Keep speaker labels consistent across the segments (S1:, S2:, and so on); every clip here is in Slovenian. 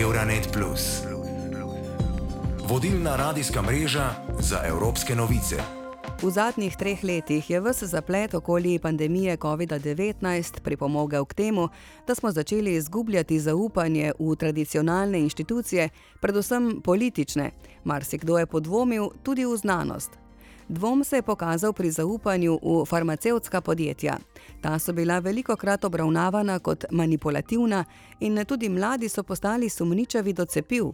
S1: Euronet. Vodilna radijska mreža za evropske novice.
S2: V zadnjih treh letih je vse zaplet okoli pandemije COVID-19 pripomogel k temu, da smo začeli izgubljati zaupanje v tradicionalne inštitucije, predvsem politične. Marsikdo je podvomil tudi v znanost. Dvom se je pokazal pri zaupanju v farmacevtska podjetja. Ta so bila veliko krat obravnavana kot manipulativna in tudi mladi so postali sumničavi do cepiv.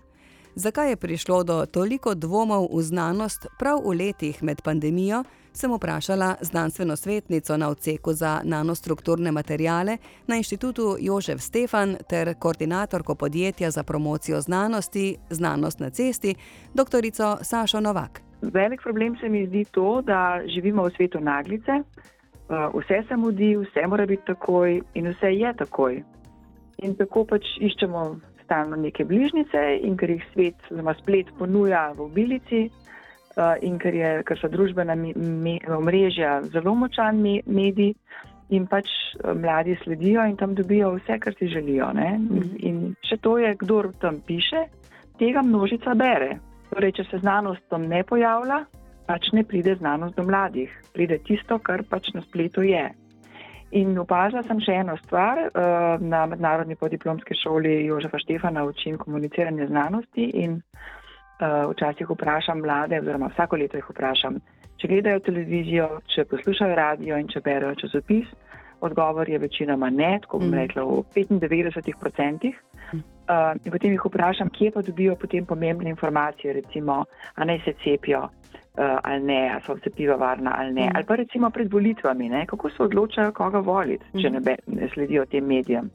S2: Zakaj je prišlo do toliko dvomov v znanost prav v letih med pandemijo, sem vprašala znanstveno svetnico na odseku za nanostrukturne materijale na inštitutu Jožef Stefan ter koordinatorko podjetja za promocijo znanosti Znanost na cesti, dr. Sašo Novak.
S3: Velik problem se mi zdi to, da živimo v svetu naglice, uh, vse se mudi, vse mora biti takoj in vse je takoj. In tako pač iščemo stalno neke bližnjice, in ker jih svet, oziroma splet, ponuja v obilici, uh, in ker, je, ker so družbena omrežja zelo močan medij, in pač uh, mladi sledijo in tam dobijo vse, kar si želijo. Ne? In še to je, kdo tam piše, tega množica bere. Torej, če se znanost tam ne pojavlja, pač ne pride znanost do mladih, pride tisto, kar pač na spletu je. In opazila sem še eno stvar, eh, na mednarodni podiplomski šoli Jožefa Štefana učim komuniciranje znanosti in eh, včasih vprašam mlade, oziroma vsako leto jih vprašam, če gledajo televizijo, če poslušajo radio in če berajo časopis. Odgovor je večinoma ne, tako bom mm. rekla v 95%. Uh, in potem jih vprašam, kje pa dobijo potem pomembne informacije, recimo, a naj se cepijo uh, ali ne, a so cepiva varna ali ne. Mm. Ali pa recimo pred volitvami, ne, kako se odločajo, koga voliti, če mm. ne, be, ne sledijo tem medijem.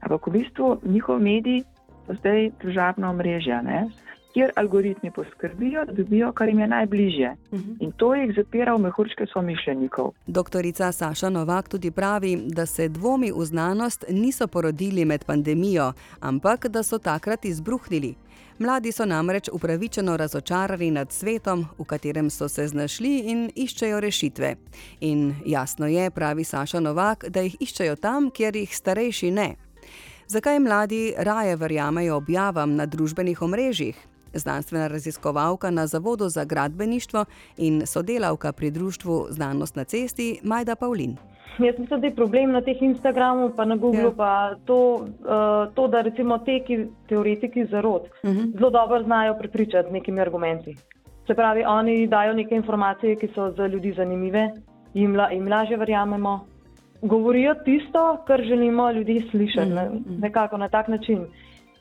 S3: Ampak v bistvu njihov medij so zdaj državno omrežje kjer algoritmi poskrbijo, da dobijo, kar jim je najbližje. Uh mhm. -huh. In to jih zapira v mehurčke somišljenikov.
S2: Doktorica Saša Novak tudi pravi, da se dvomi v znanost niso porodili med pandemijo, ampak da so takrat izbruhnili. Mladi so namreč upravičeno razočarani nad svetom, v katerem so se znašli in iščejo rešitve. In jasno je, pravi Saša Novak, da jih iščejo tam, kjer jih starejši ne. Zakaj mladi raje verjamejo objavam na družbenih omrežjih? Znanstvena raziskovalka na Zavodu za gradbeništvo in sodelavka pri društvu Znanost na cesti Majda Pavlin.
S4: Jaz mislim, da je problem na teh Instagramu, pa na Googlu, ja. pa to, uh, to, da recimo te teoretiki zarod uh mhm. -huh. zelo dobro znajo prepričati z nekimi argumenti. Se pravi, oni dajo neke informacije, ki so za ljudi zanimive, jim, la, jim lažje verjamemo. Govorijo tisto, kar želimo ljudi slišati, uh -huh. ne, mhm. nekako na tak način.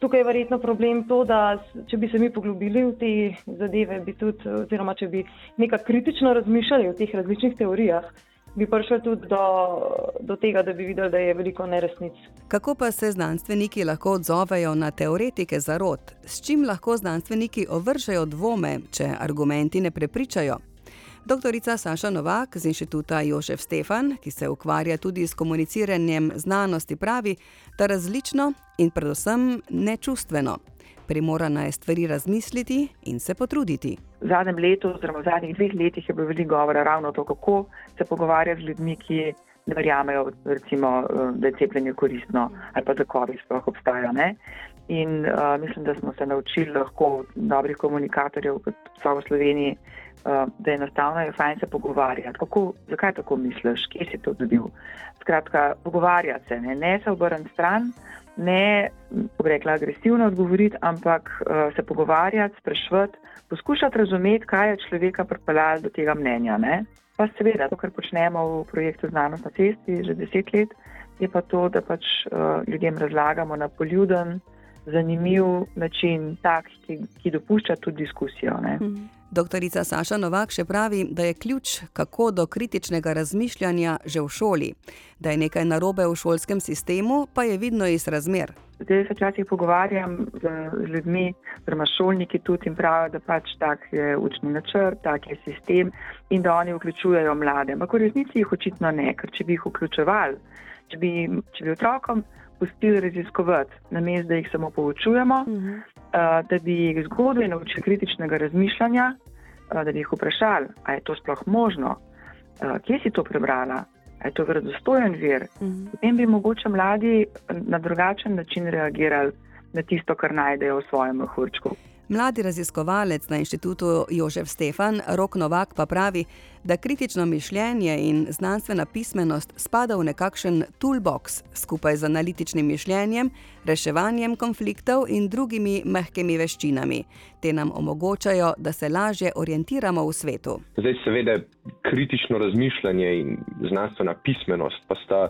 S4: Tukaj je verjetno problem to, da če bi se mi poglobili v te zadeve, bi tudi, oziroma če bi nekaj kritično razmišljali o teh različnih teorijah, bi prišli tudi do, do tega, da bi videli, da je veliko neresnic.
S2: Kako pa se znanstveniki lahko odzovejo na teoretike zarod? S čim lahko znanstveniki ovržejo dvome, če argumenti ne prepričajo? Doktorica Saša Novak z inštituta Jožef Stefan, ki se ukvarja tudi s komuniciranjem znanosti, pravi, da različno in predvsem nečustveno. Primorana je stvari razmisliti in se potruditi.
S3: V zadnjem letu, oziroma v zadnjih dveh letih, je bilo veliko govora ravno o tem, kako se pogovarjati z ljudmi, ki ne verjamejo, recimo, da je cepljenje koristno ali pa da COVID sploh obstaja. Ne? In uh, mislim, da smo se naučili lahko dobrih komunikatorjev, kot so v Sloveniji, uh, da je enostavno je fajn se pogovarjati. Kako, zakaj tako misliš, kje si to dobil? Skratka, pogovarjati se, ne, ne se obrniti stran, ne, rekla, agresivno odgovoriti, ampak uh, se pogovarjati, sprašvati, poskušati razumeti, kaj je človeka pripeljalo do tega mnenja. Ne? Pa seveda, to, kar počnemo v projektu Znanost na cesti že deset let, je pa to, da pač uh, ljudem razlagamo na poljuden, zanimiv način, tak, ki, ki dopušča tudi diskusijo.
S2: Mhm. Doktorica Saša Novak še pravi, da je ključ, kako do kritičnega razmišljanja že v šoli. Da je nekaj narobe v šolskem sistemu, pa je vidno iz razmer.
S3: Zdaj se včasih pogovarjam z ljudmi, oziroma šolniki tudi in pravijo, da pač tak je učni načrt, tak je sistem in da oni vključujejo mlade. Ampak v resnici jih očitno ne, ker če bi jih vključevali, če bi, če bi otrokom pustili raziskovati, namesto da jih samo poučujemo, uh -huh. uh, da bi jih zgodaj naučili kritičnega razmišljanja, uh, da bi jih vprašali, ali je to sploh možno, uh, kje si to prebrala, ali je to verodostojen vir. Uh -huh. Potem bi mogoče mladi na drugačen način reagirali na tisto, kar najdejo v svojem mehurčku.
S2: Mladi raziskovalec na inštitutu Jožef Stefan, Rok Novak, pa pravi, da kritično mišljenje in znanstvena pismenost spada v nekakšen toolbox skupaj z analitičnim mišljenjem, reševanjem konfliktov in drugimi mehkimi veščinami. Te nam omogočajo, da se lažje orientiramo v svetu.
S5: Zdaj, seveda, kritično razmišljanje in znanstvena pismenost pa sta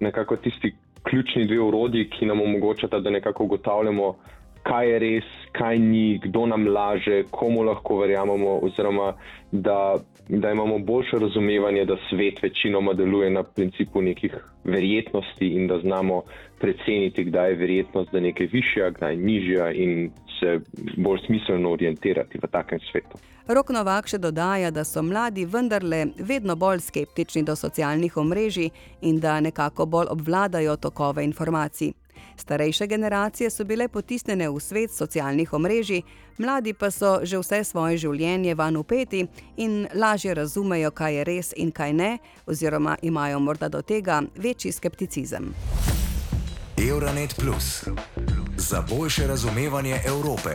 S5: nekako tisti ključni dve urodji, ki nam omogočata, da nekako ugotavljamo, kaj je res, kaj ni, kdo nam laže, komu lahko verjamemo, oziroma da, da imamo boljše razumevanje, da svet večinoma deluje na principu nekih verjetnosti in da znamo preceniti, kdaj je verjetnost, da je nekaj višja, kdaj je nižja se bolj smiselno orientirati v takem svetu.
S2: Rok Novak še dodaja, da so mladi vendarle vedno bolj skeptični do socialnih omrežij in da nekako bolj obvladajo tokove informacij. Starejše generacije so bile potisnjene v svet socialnih omrežij, mladi pa so že vse svoje življenje van upeti in lažje razumejo, kaj je res in kaj ne, oziroma imajo morda do tega večji skepticizem.
S1: Euronet Plus za boljše razumevanje Evrope.